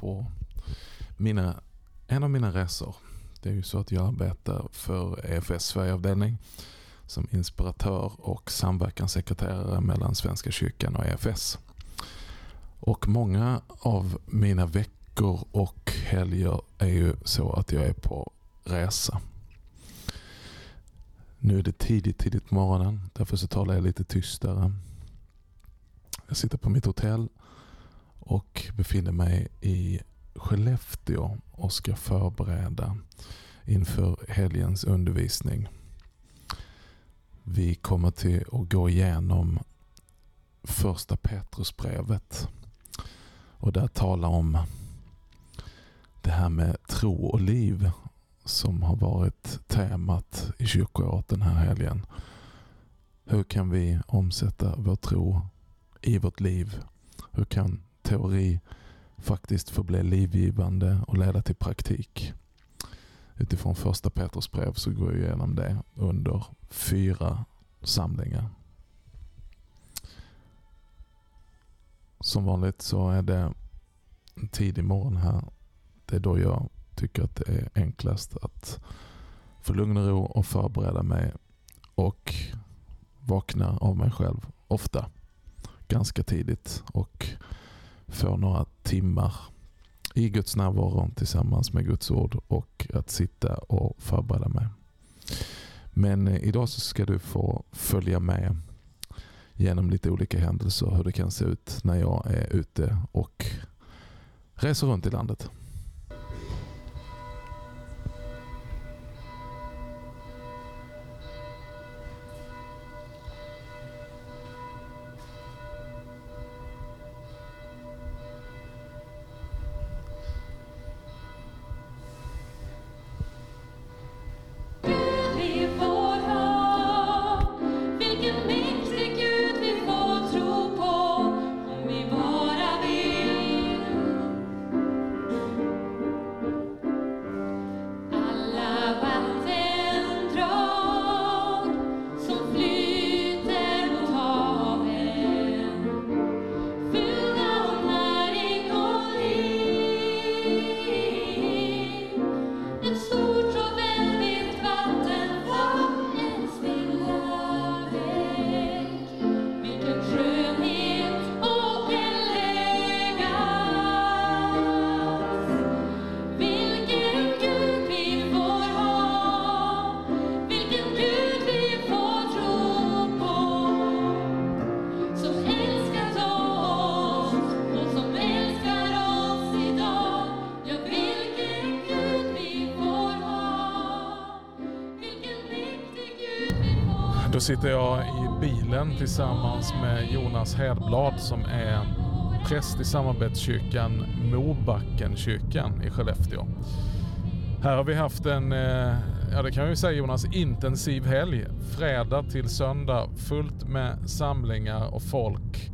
på mina, en av mina resor. Det är ju så att jag arbetar för EFS Sverigeavdelning som inspiratör och samverkanssekreterare mellan Svenska kyrkan och EFS. Och många av mina veckor och helger är ju så att jag är på resa. Nu är det tidigt, tidigt på morgonen. Därför så talar jag lite tystare. Jag sitter på mitt hotell och befinner mig i Skellefteå och ska förbereda inför helgens undervisning. Vi kommer till att gå igenom första Petrusbrevet och där tala om det här med tro och liv som har varit temat i kyrkoåret den här helgen. Hur kan vi omsätta vår tro i vårt liv? Hur kan teori faktiskt får bli livgivande och leda till praktik? Utifrån första Petrus brev så går jag igenom det under fyra samlingar. Som vanligt så är det en tidig morgon här. Det är då jag tycker att det är enklast att få lugn och ro och förbereda mig och vakna av mig själv ofta ganska tidigt och få några timmar i Guds närvaro tillsammans med Guds ord och att sitta och förbereda mig. Men eh, idag så ska du få följa med genom lite olika händelser hur det kan se ut när jag är ute och reser runt i landet. Sitter jag i bilen tillsammans med Jonas Hedblad som är präst i samarbetskyrkan Mobackenkyrkan i Skellefteå. Här har vi haft en, eh, ja det kan vi säga Jonas, intensiv helg. Fredag till söndag fullt med samlingar och folk.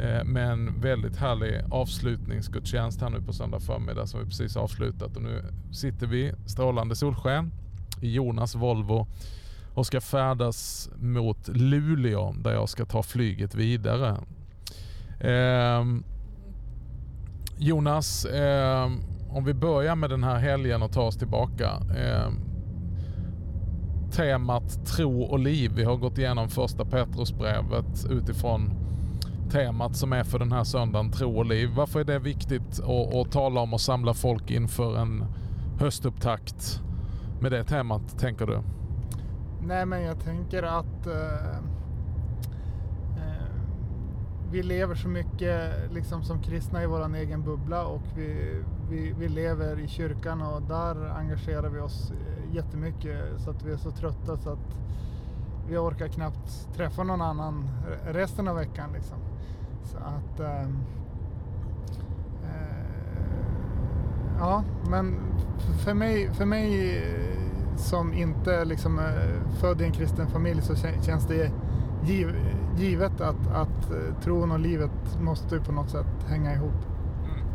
Eh, med en väldigt härlig avslutningsgudstjänst här nu på söndag förmiddag som vi precis avslutat. Och nu sitter vi strålande solsken i Jonas Volvo och ska färdas mot Luleå där jag ska ta flyget vidare. Eh, Jonas, eh, om vi börjar med den här helgen och tar oss tillbaka. Eh, temat tro och liv. Vi har gått igenom första Petrusbrevet utifrån temat som är för den här söndagen, tro och liv. Varför är det viktigt att, att tala om och samla folk inför en höstupptakt med det temat, tänker du? Nej, men jag tänker att eh, eh, vi lever så mycket liksom, som kristna i vår egen bubbla och vi, vi, vi lever i kyrkan och där engagerar vi oss eh, jättemycket så att vi är så trötta så att vi orkar knappt träffa någon annan resten av veckan. Liksom. Så att... Ehm, eh, ja, men för mig, för mig eh, som inte liksom är född i en kristen familj så känns det giv, givet att, att eh, tron och livet måste på något sätt hänga ihop. Mm.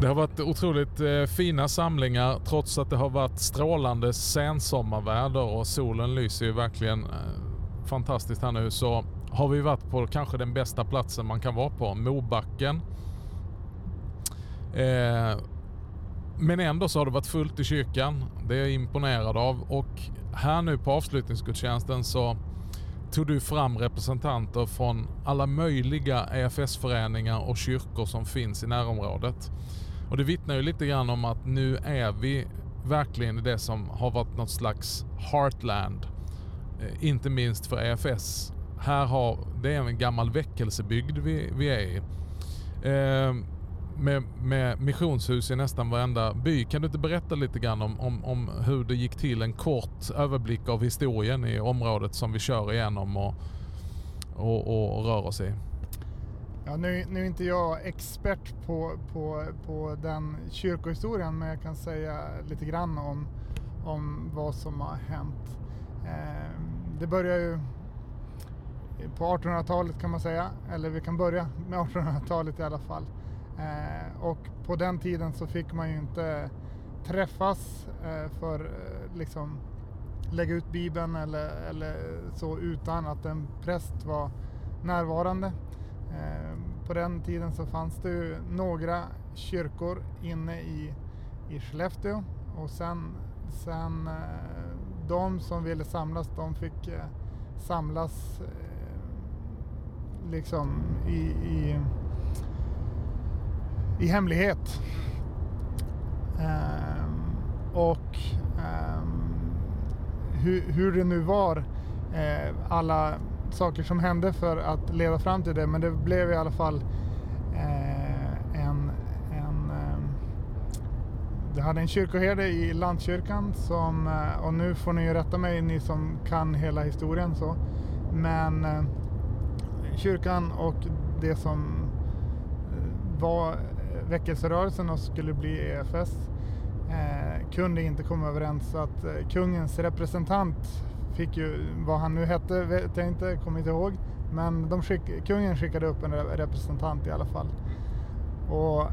Det har varit otroligt eh, fina samlingar trots att det har varit strålande sensommarväder och solen lyser ju verkligen eh, fantastiskt här nu så har vi varit på kanske den bästa platsen man kan vara på, Mobacken. Eh, men ändå så har det varit fullt i kyrkan. Det är jag imponerad av. Och här nu på avslutningsgudstjänsten så tog du fram representanter från alla möjliga EFS-föreningar och kyrkor som finns i närområdet. Och det vittnar ju lite grann om att nu är vi verkligen i det som har varit något slags heartland. Eh, inte minst för EFS. Här har, det är en gammal väckelsebygd vi, vi är i. Eh, med, med missionshus i nästan varenda by. Kan du inte berätta lite grann om, om, om hur det gick till? En kort överblick av historien i området som vi kör igenom och, och, och, rör oss i. Ja, nu, nu är inte jag expert på, på, på den kyrkohistorien men jag kan säga lite grann om, om vad som har hänt. Eh, det börjar ju på 1800-talet kan man säga, eller vi kan börja med 1800-talet i alla fall. Eh, och på den tiden så fick man ju inte träffas eh, för eh, liksom lägga ut bibeln eller, eller så utan att en präst var närvarande. Eh, på den tiden så fanns det ju några kyrkor inne i, i Skellefteå och sen, sen eh, de som ville samlas de fick eh, samlas eh, liksom i, i, i hemlighet. Um, och ehm, um, hur, hur det nu var, uh, alla saker som hände för att leda fram till det. Men det blev i alla fall uh, en, en um, det hade en kyrkoherde i landskyrkan som, uh, och nu får ni ju rätta mig ni som kan hela historien så. Men kyrkan och det som var väckelserörelsen och skulle bli EFS eh, kunde inte komma överens så att eh, kungens representant fick ju, vad han nu hette vet jag inte, kommer inte ihåg. Men de skick, kungen skickade upp en representant i alla fall. Och eh,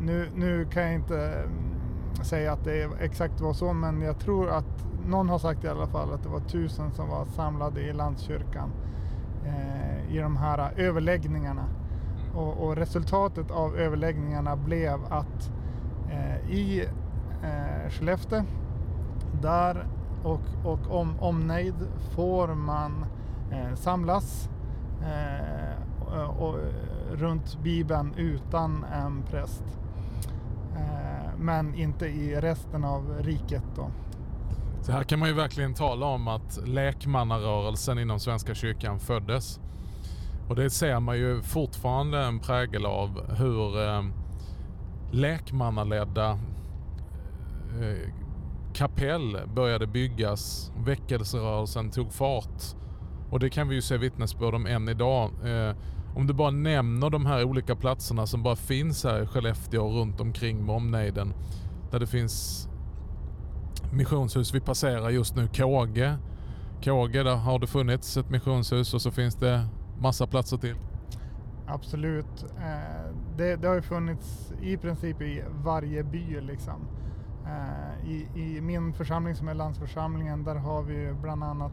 nu, nu kan jag inte mm, säga att det exakt var så, men jag tror att någon har sagt i alla fall att det var tusen som var samlade i landskyrkan eh, i de här överläggningarna. Och, och, resultatet av överläggningarna blev att eh, i eh, Skellefteå, där och, och om omnejd får man eh, samlas eh, och, och, runt Bibeln utan en präst. Eh, men inte i resten av riket då. Så här kan man ju verkligen tala om att lekmannarörelsen inom Svenska kyrkan föddes. Och det ser man ju fortfarande en prägel av hur eh, lekmannaledda eh, kapell började byggas. Väckelserörelsen tog fart. Och det kan vi ju se vittnesbörd om än idag. Eh, om du bara nämner de här olika platserna som bara finns här i Skellefteå och runt omkring med omnejden. Där det finns missionshus. Vi passerar just nu Kåge. Kåge, där har det funnits ett missionshus och så finns det massa platser till. Absolut. Eh, det, det har ju funnits i princip i varje by liksom. Eh, I, I, min församling som är landsförsamlingen där har vi bland annat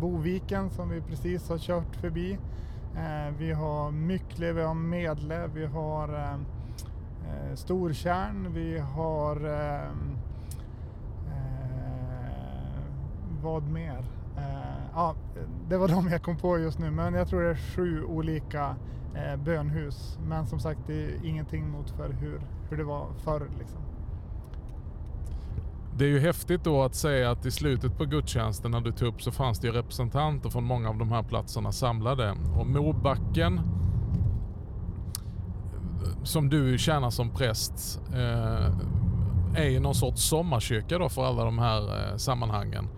Boviken som vi precis har kört förbi. Eh, vi har Myckle, vi har Medle, vi har eh, eh Stortjärn, vi har eh, eh, vad mer? Ja, det var de jag kom på just nu men jag tror det är sju olika eh, bönhus. Men som sagt det är ingenting mot för hur, hur det var förr. Liksom. Det är ju häftigt då att säga att i slutet på gudstjänsten när du tog upp så fanns det ju representanter från många av de här platserna samlade. Och Mobacken som du tjänar som präst eh, är ju någon sorts sommarkyrka då för alla de här eh, sammanhangen.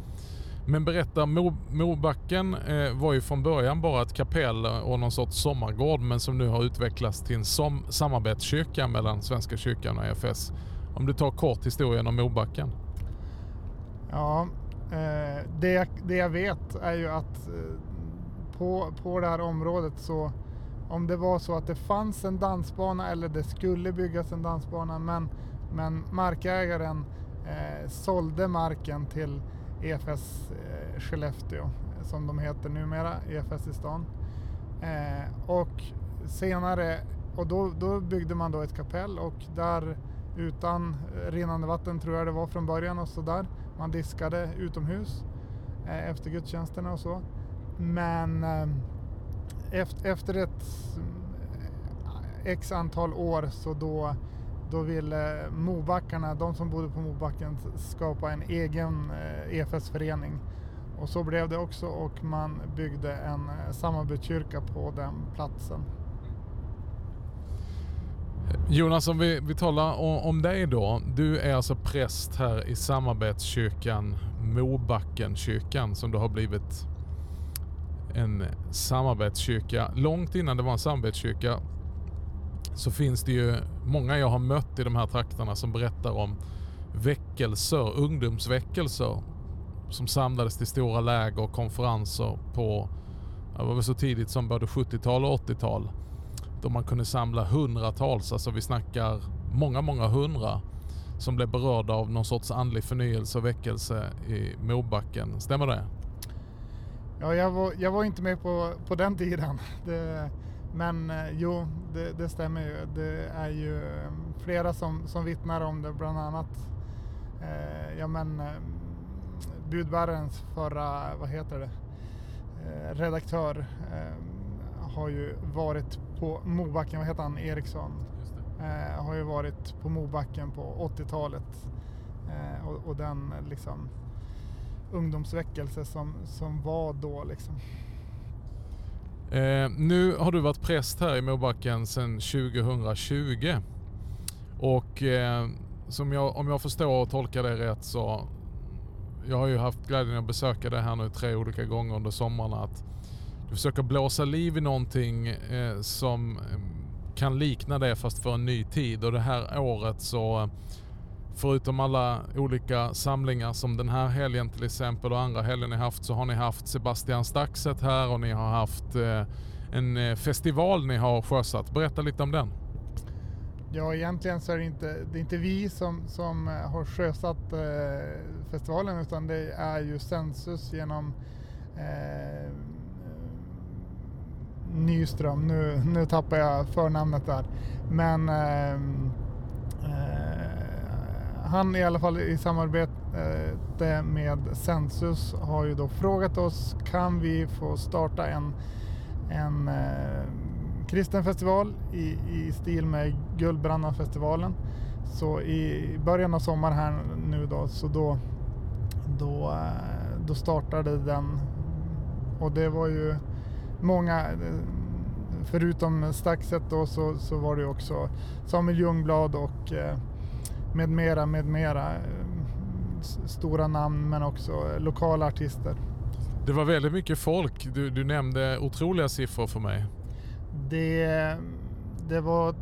Men berätta, Mo, Mobacken eh, var ju från början bara ett kapell och någon sorts sommargård men som nu har utvecklats till en som, samarbetskyrka mellan Svenska kyrkan och EFS. Om du tar kort historien om Mobacken. Ja, eh, det, det jag vet är ju att eh, på, på det här området så om det var så att det fanns en dansbana eller det skulle byggas en dansbana men, men markägaren eh, sålde marken till EFS eh, Skellefteå som de heter numera, EFS i stan. Eh, och senare och då, då byggde man då ett kapell och där utan rinnande vatten tror jag det var från början och så där. Man diskade utomhus eh, efter gudstjänsterna och så. Men eh, efter, efter ett eh, x antal år så då, då ville eh, Mobackarna, de som bodde på Mobacken, skapa en egen eh, EFS-förening. Och så blev det också och man byggde en eh, samarbetskyrka på den platsen. Jonas, om vi, vi talar om, om dig då. Du är alltså präst här i samarbetskyrkan Mobackenkyrkan som då har blivit en samarbetskyrka. Långt innan det var en samarbetskyrka så finns det ju många jag har mött i de här trakterna som berättar om väckelser, ungdomsväckelser som samlades till stora läger och konferenser på, det var väl så tidigt som både 70-tal och 80-tal. Då man kunde samla hundratals, alltså vi snackar många, många hundra som blev berörda av någon sorts andlig förnyelse och väckelse i Mobacken. Stämmer det? Ja, jag var, jag var inte med på, på den tiden. Det, men eh, jo, det, det stämmer ju. Det är ju eh, flera som, som vittnar om det, bland annat eh, ja, men, eh, budbärarens förra, vad heter det, eh, redaktör eh, har ju varit på Mobacken, vad heter han, Eriksson? Har ju varit på Mobacken på 80-talet eh, och, och den liksom ungdomsväckelse som, som var då liksom. Eh, nu har du varit präst här i Mobacken sedan 2020. Och eh, som jag, om jag förstår och tolkar det rätt så jag har ju haft glädjen att besöka det här nu tre olika gånger under sommaren, Att du försöker blåsa liv i någonting eh, som eh, kan likna det fast för en ny tid. Och det här året så förutom alla olika samlingar som den här helgen till exempel och andra helgen ni haft så har ni haft Sebastian Staxet här och ni har haft eh, en eh, festival ni har sjösatt. Berätta lite om den. Ja, egentligen så är det inte, det är inte vi som, som eh, har sjösatt eh, festivalen utan det är ju Sensus genom eh, Nyström. Nu, nu tappar jag förnamnet där. Men ehm, eh, eh, han i alla fall i samarbete med Sensus har ju då frågat oss kan vi få starta en, en eh, kristen festival i, i stil med Guldbrannafestivalen? Så i början av sommaren här nu då, så då, då, eh, då startade den och det var ju många, eh, förutom Staxet då så, så var det ju också Samuel Ljungblad och eh, med mera, med mera. eh, Stora namn men också lokala artister. Det var väldigt mycket folk. Du, du nämnde otroliga siffror för mig. Det, det var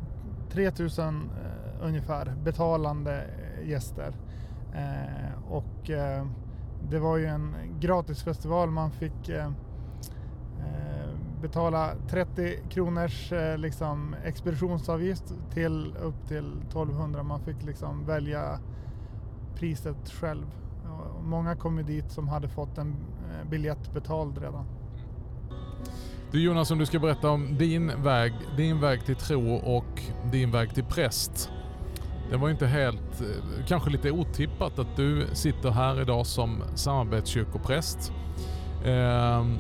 3000 eh, ungefär betalande eh, gäster. Eh, och eh, det var ju en gratisfestival. Man fick eh, eh, betala 30 kronors eh, liksom, expeditionsavgift till upp till 1200. Man fick liksom välja priset själv. Och många kom ju dit som hade fått en eh, biljett betald redan. Du Jonas, om du ska berätta om din väg, din väg till tro och din väg till präst. Det var inte helt, eh, kanske lite otippat att du sitter här idag som samarbetskyrkopräst. Ehm,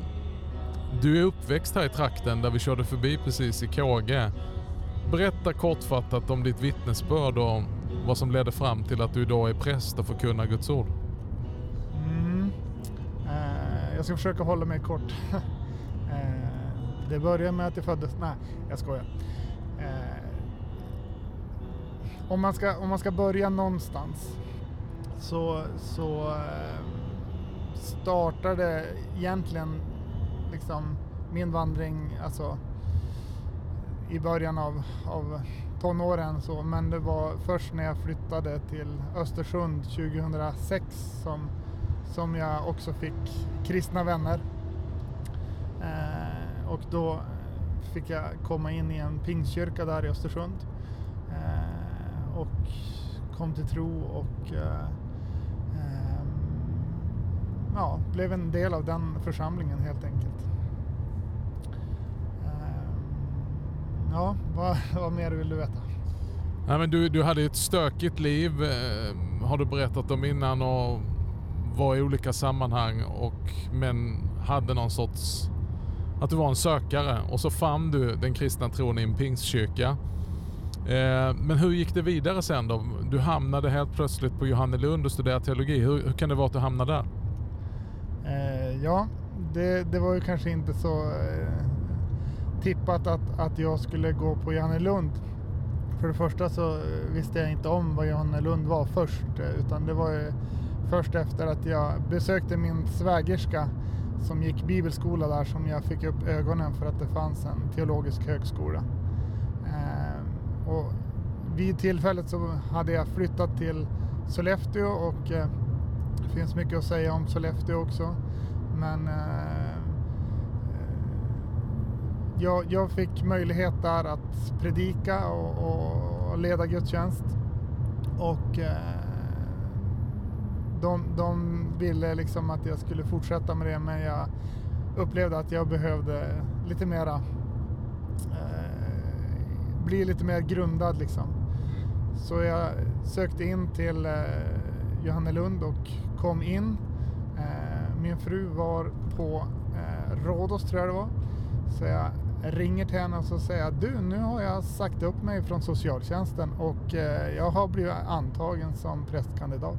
du är uppväxt här i trakten där vi körde förbi precis i Kåge. Berätta kortfattat om ditt vittnesbörd och vad som ledde fram till att du idag är präst och förkunnar Guds ord. Mm. Eh, jag ska försöka hålla mig kort. eh, det började med att jag föddes... Nej, jag skojar. Eh, om, man ska, om man ska börja någonstans så, så eh, startade egentligen liksom min vandring alltså, i början av, av tonåren. Så, men det var först när jag flyttade till Östersund 2006 som, som jag också fick kristna vänner. Eh, och då fick jag komma in i en pingstkyrka där i Östersund. Eh, och kom till tro och eh, ja, blev en del av den församlingen helt enkelt. Ehm, ja, vad, vad mer vill du veta? Nej, men du, du hade ett stökigt liv, ehm, har du berättat om innan och var i olika sammanhang och men hade någon sorts... Att du var en sökare och så fann du den kristna tron i en pingstkyrka. Eh, men hur gick det vidare sen då? Du hamnade helt plötsligt på Johannelund och studerade teologi. Hur, hur kan det vara att du hamnade där? Ja, det, det var ju kanske inte så eh, tippat att, att jag skulle gå på Johannelund. För det första så eh, visste jag inte om vad Johannelund var först, eh, utan det var ju först efter att jag besökte min svägerska som gick bibelskola där som jag fick upp ögonen för att det fanns en teologisk högskola. Eh, och vid tillfället så hade jag flyttat till Sollefteå och eh, det finns mycket att säga om Sollefteå också. Men eh, eh, jag, jag fick möjlighet där att predika och, och leda gudstjänst. Och eh, de, de ville liksom att jag skulle fortsätta med det men jag upplevde att jag behövde lite mera eh, bli lite mer grundad liksom. Så jag sökte in till eh, Johannelund och kom in. Min fru var på eh, Rhodos tror jag det var. Så jag ringer till henne och så säger jag du nu har jag sagt upp mig från socialtjänsten och eh, jag har blivit antagen som prästkandidat.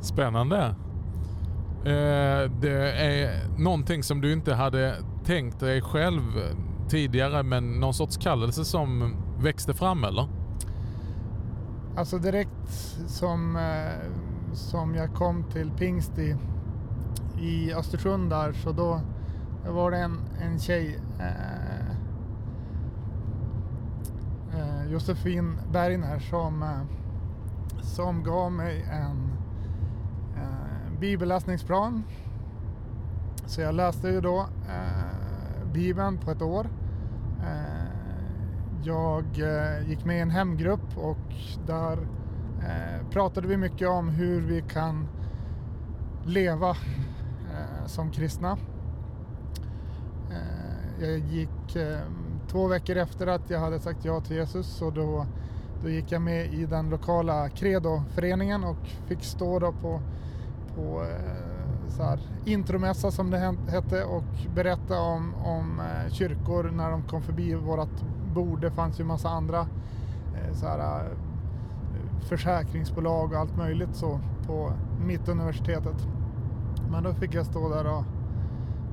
Spännande. Eh, det är någonting som du inte hade tänkt dig själv tidigare men någon sorts kallelse som växte fram eller? Alltså direkt som, eh, som jag kom till Pingst i, i Östersund där så då var det en, en tjej eh, eh, Josefin Bergner som, eh, som gav mig en eh, bibelläsningsplan. Så jag läste ju då eh, Bibeln på ett år. Eh, jag eh, gick med i en hemgrupp och där eh, pratade vi mycket om hur vi kan leva eh, som kristna. Eh, jag gick eh, två veckor efter att jag hade sagt ja till Jesus och då, då gick jag med i den lokala Credo-föreningen och fick stå då på, på eh, så här, intromässa som det hette och berätta om, om eh, kyrkor när de kom förbi vårt bord. Det fanns ju massa andra eh, så här, försäkringsbolag och allt möjligt så på Mittuniversitetet. Men då fick jag stå där och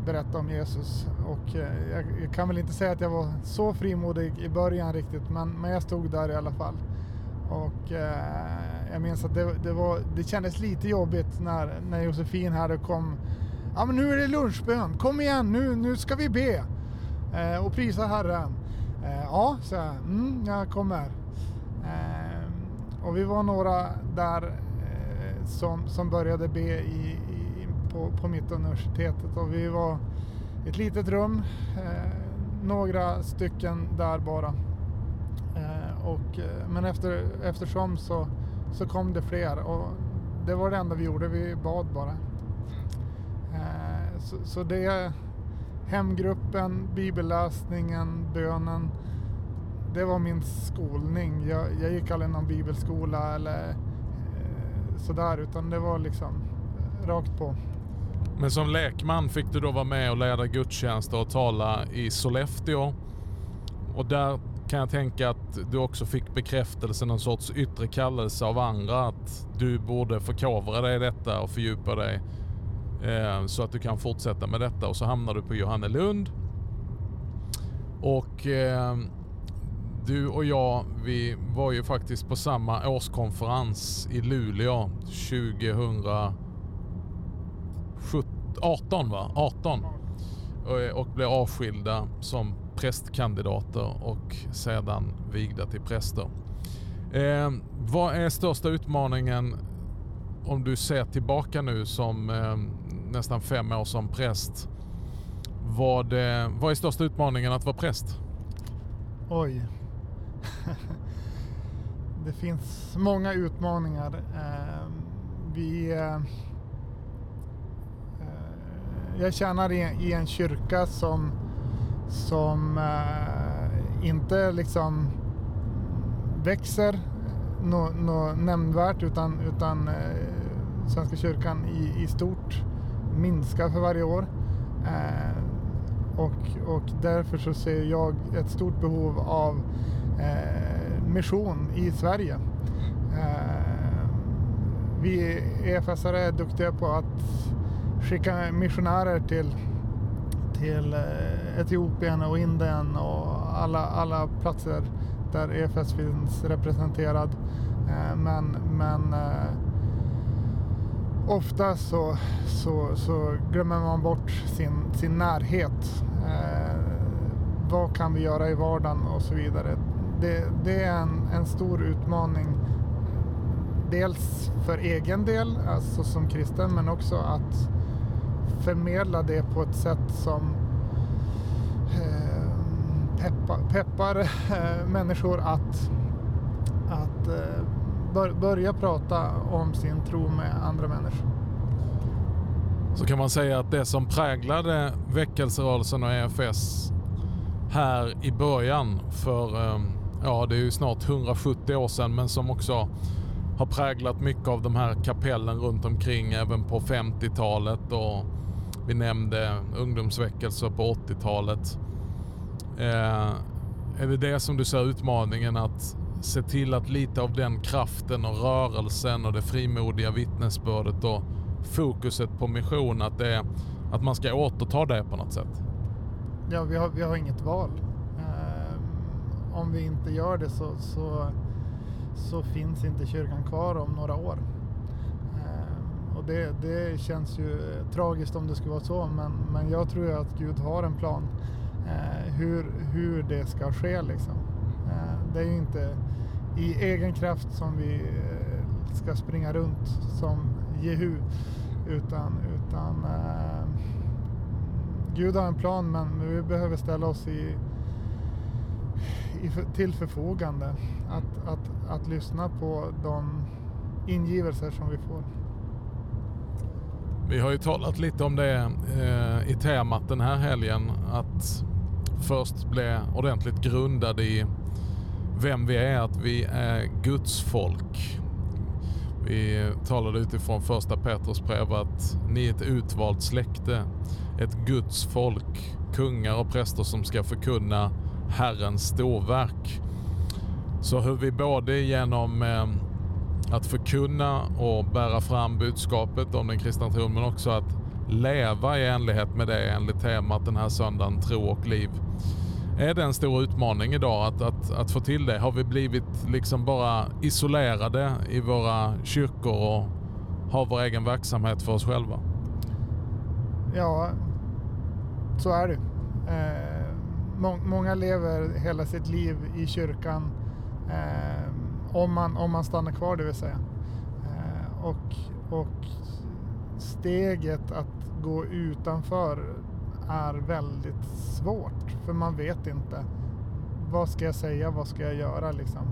berätta om Jesus och eh, jag, kan väl inte säga att jag var så frimodig i början riktigt men, men jag stod där i alla fall. Och eh, jag minns att det, det, var, det kändes lite jobbigt när, när Josefin här kom. Ja men nu är det lunchbön, kom igen nu, nu ska vi be eh, och prisa Herren. Eh, ja, så jag, mm, jag kommer. Eh, och vi var några där eh, som, som började be i, i, på, på Mittuniversitetet och vi var i ett litet rum, eh, några stycken där bara. Eh, och, eh, men efter, eftersom så, så kom det fler och det var det enda vi gjorde, vi bad bara. Eh, så, så det, hemgruppen, bibelläsningen, bönen, det var min skolning. Jag, jag gick aldrig någon bibelskola eller eh, sådär utan det var liksom eh, rakt på. Men som lekman fick du då vara med och leda gudstjänster och tala i Sollefteå. Och där kan jag tänka att du också fick bekräftelse, någon sorts yttre kallelse av andra att du borde förkovra dig i detta och fördjupa dig eh, så att du kan fortsätta med detta. Och så hamnar du på Johannelund. Och eh, du och jag, vi var ju faktiskt på samma årskonferens i Luleå 2018 va? 18. Eh, och, blev avskilda som prästkandidater och sedan vigda till präster. Eh, vad är största utmaningen om du ser tillbaka nu som eh, nästan fem år som präst? Vad, eh, vad är största utmaningen att vara präst? Oj. det finns många utmaningar. Eh, vi... Eh, jag tjänar i, i en kyrka som som eh, inte liksom växer nå no, nämnvärt utan, utan eh, Svenska kyrkan i, i stort minskar för varje år. Eh, och, och därför så ser jag ett stort behov av Eh, mission i Sverige. Eh, vi EFS-are är duktiga på att skicka missionärer till, till eh, Etiopien och Indien och alla, alla platser där EFS finns representerad. Eh, men men eh, ofta så, så, så glömmer man bort sin, sin närhet. Eh, vad kan vi göra i vardagen och så vidare. Det, det är en, en stor utmaning. Dels för egen del, alltså som kristen, men också att förmedla det på ett sätt som eh, peppar, peppar eh, människor att, att eh, bör, börja prata om sin tro med andra människor. Så kan man säga att det som präglade väckelserörelsen och EFS här i början för, ehm, ja det är ju snart 170 år sedan, men som också har präglat mycket av de här kapellen runt omkring även på 50-talet och vi nämnde ungdomsväckelser på 80-talet. Eh, är det det som du ser utmaningen att se till att lite av den kraften och rörelsen och det frimodiga vittnesbördet och fokuset på mission, att, det, att man ska återta det på något sätt? Ja, vi har, vi har inget val. Om vi inte gör det så, så, så finns inte kyrkan kvar om några år. Eh, och det, det känns ju tragiskt om det skulle vara så, men, men jag tror ju att Gud har en plan eh, hur, hur det ska ske. Liksom. Eh, det är ju inte i egen kraft som vi eh, ska springa runt som Jehu, utan, utan eh, Gud har en plan men vi behöver ställa oss i, till förfogande att, att, att lyssna på de ingivelser som vi får. Vi har ju talat lite om det eh, i temat den här helgen. Att först bli ordentligt grundad i vem vi är, att vi är Guds folk. Vi talade utifrån första Petrus brev att ni är ett utvalt släkte, ett Guds folk, kungar och präster som ska förkunna Herrens storverk. Så hur vi både genom eh, att förkunna och bära fram budskapet om den kristna tron men också att leva i enlighet med det enligt temat den här söndagen, tro och liv. Är det en stor utmaning idag att, att, att få till det? Har vi blivit liksom bara isolerade i våra kyrkor och har vår egen verksamhet för oss själva? Ja, så är det. Eh, må många lever hela sitt liv i kyrkan eh, om, man, om man stannar kvar det vill säga. Eh, och, och steget att gå utanför är väldigt svårt för man vet inte. Vad ska jag säga? Vad ska jag göra liksom?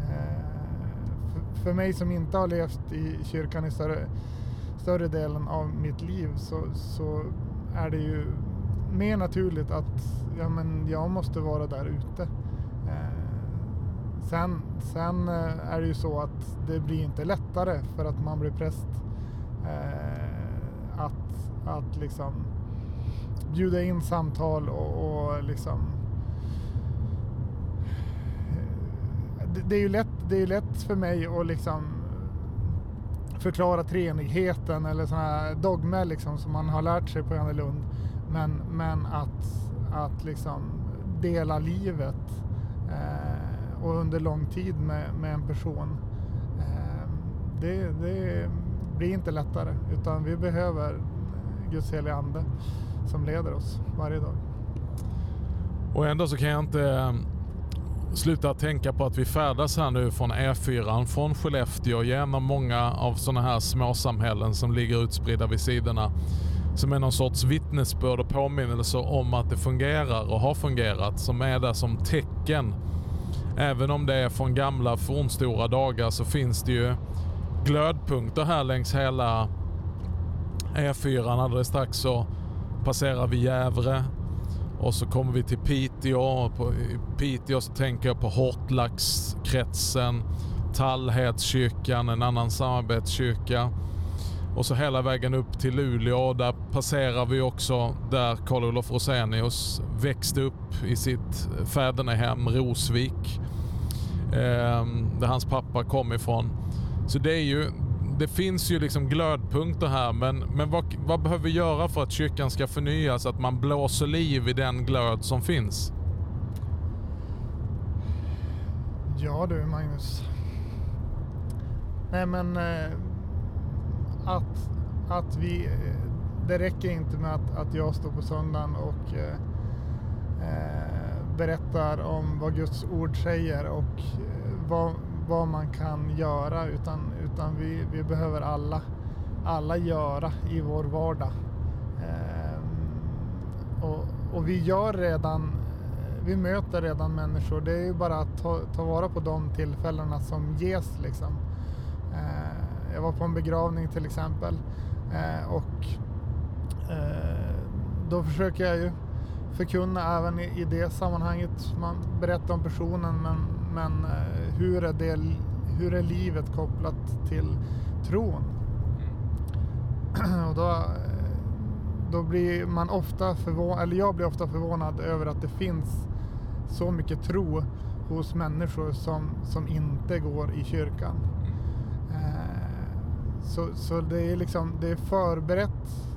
Eh, för, för mig som inte har levt i kyrkan i större, större delen av mitt liv så, så är det ju mer naturligt att ja, men jag måste vara där ute. Eh, sen, sen eh, är det ju så att det blir inte lättare för att man blir präst. Eh, att, att liksom bjuda in samtal och, och liksom det, det, är ju lätt, det är lätt för mig att liksom förklara treenigheten eller sådana här dogmer liksom som man har lärt sig på Lund. Men, men att, att liksom dela livet eh, och under lång tid med, med en person. Eh, det, det blir inte lättare utan vi behöver Guds heliga Ande som leder oss varje dag. Och ändå så kan jag inte eh, sluta tänka på att vi färdas här nu från E4 från Skellefteå genom många av sådana här småsamhällen som ligger utspridda vid sidorna. Som är någon sorts vittnesbörd och påminnelse om att det fungerar och har fungerat. Som är där som tecken. Även om det är från gamla fornstora dagar så finns det ju glödpunkter här längs hela E4 alldeles strax så passerar vi Gävre Och så kommer vi till Piteå. På, I Piteå så tänker jag på Hortlaxkretsen, Tallhedskyrkan, en annan samarbetskyrka. Och så hela vägen upp till Luleå. Där passerar vi också där Karl-Olof Rosenius växte upp i sitt fädernehem Rosvik. Eh, där hans pappa kom ifrån. Så det är ju, det finns ju liksom glödpunkter här men, men vad, vad behöver vi göra för att kyrkan ska förnyas? Att man blåser liv i den glöd som finns? Ja du Magnus. Nej men eh, att, att vi, eh, det räcker inte med att, att jag står på söndagen och eh, eh berättar om vad Guds ord säger och eh, vad, vad man kan göra utan, utan vi, vi behöver alla, alla göra i vår vardag. Eh, och, och vi gör redan, vi möter redan människor. Det är ju bara att ta, ta vara på de tillfällena som ges liksom. Eh, jag var på en begravning till exempel eh, och eh, då försöker jag ju förkunna även i, i det sammanhanget. Man berättar om personen men, men eh, hur, är det, hur är livet kopplat till tron? Och då, eh, då blir man ofta förvånad, eller jag blir ofta förvånad över att det finns så mycket tro hos människor som, som inte går i kyrkan. Så, så det är liksom det är förberett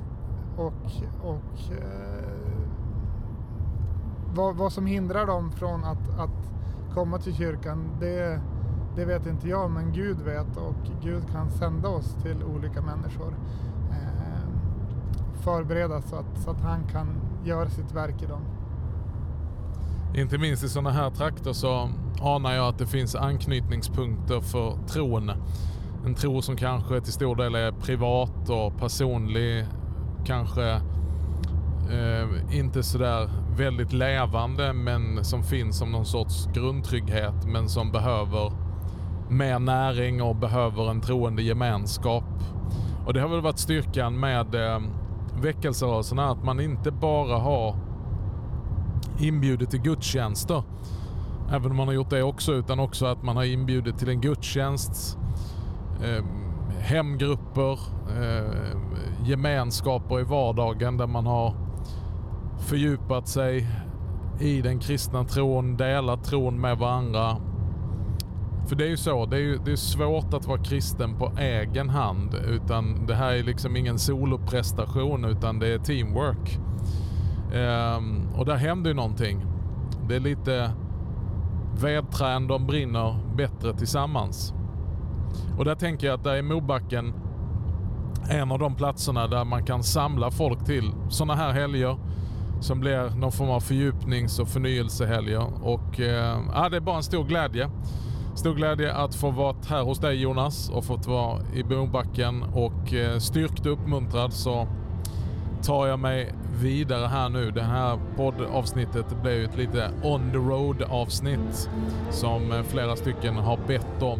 och, och eh, vad, vad som hindrar dem från att, att komma till kyrkan det, det vet inte jag men Gud vet och Gud kan sända oss till olika människor. Eh, förbereda så att, så att han kan göra sitt verk i dem. Inte minst i sådana här trakter så anar jag att det finns anknytningspunkter för tron. En tro som kanske till stor del är privat och personlig. Kanske eh, inte sådär väldigt levande men som finns som någon sorts grundtrygghet men som behöver mer näring och behöver en troende gemenskap. Och det har väl varit styrkan med eh, väckelserörelserna, att man inte bara har inbjudit till gudstjänster. Även om man har gjort det också, utan också att man har inbjudit till en gudstjänst, eh, hemgrupper, eh, gemenskaper i vardagen där man har fördjupat sig i den kristna tron, delat tron med varandra. För det är ju så, det är, ju, det är svårt att vara kristen på egen hand. Utan det här är liksom ingen soloprestation utan det är teamwork. Ehm, och där händer ju någonting. Det är lite vedträn, de brinner bättre tillsammans. Och där tänker jag att där är Mobacken en av de platserna där man kan samla folk till sådana här helger som blir någon form av fördjupnings och förnyelsehelger. Och eh, ja, det är bara en stor glädje. Stor glädje att få vara här hos dig Jonas och fått vara i Mobacken och eh, styrkt och uppmuntrad så tar jag mig vidare här nu. Det här poddavsnittet blev ju ett lite on the road avsnitt som eh, flera stycken har bett om.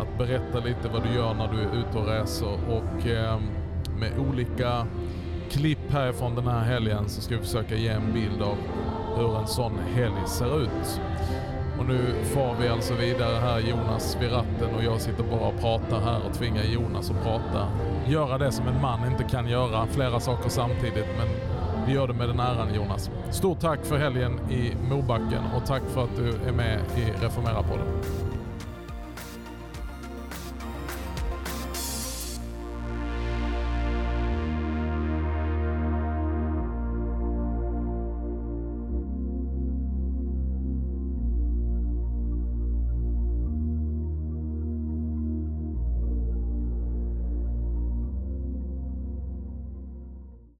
Att berätta lite vad du gör när du är ute och reser och eh, med olika klipp härifrån den här helgen så ska vi försöka ge en bild av hur en sån helg ser ut. Och nu far vi alltså vidare här Jonas vid ratten och jag sitter bara och pratar här och tvingar Jonas att prata. Göra det som en man inte kan göra, flera saker samtidigt men vi gör det med den äran Jonas. Stort tack för helgen i Mobacken och tack för att du är med i Reformera-podden.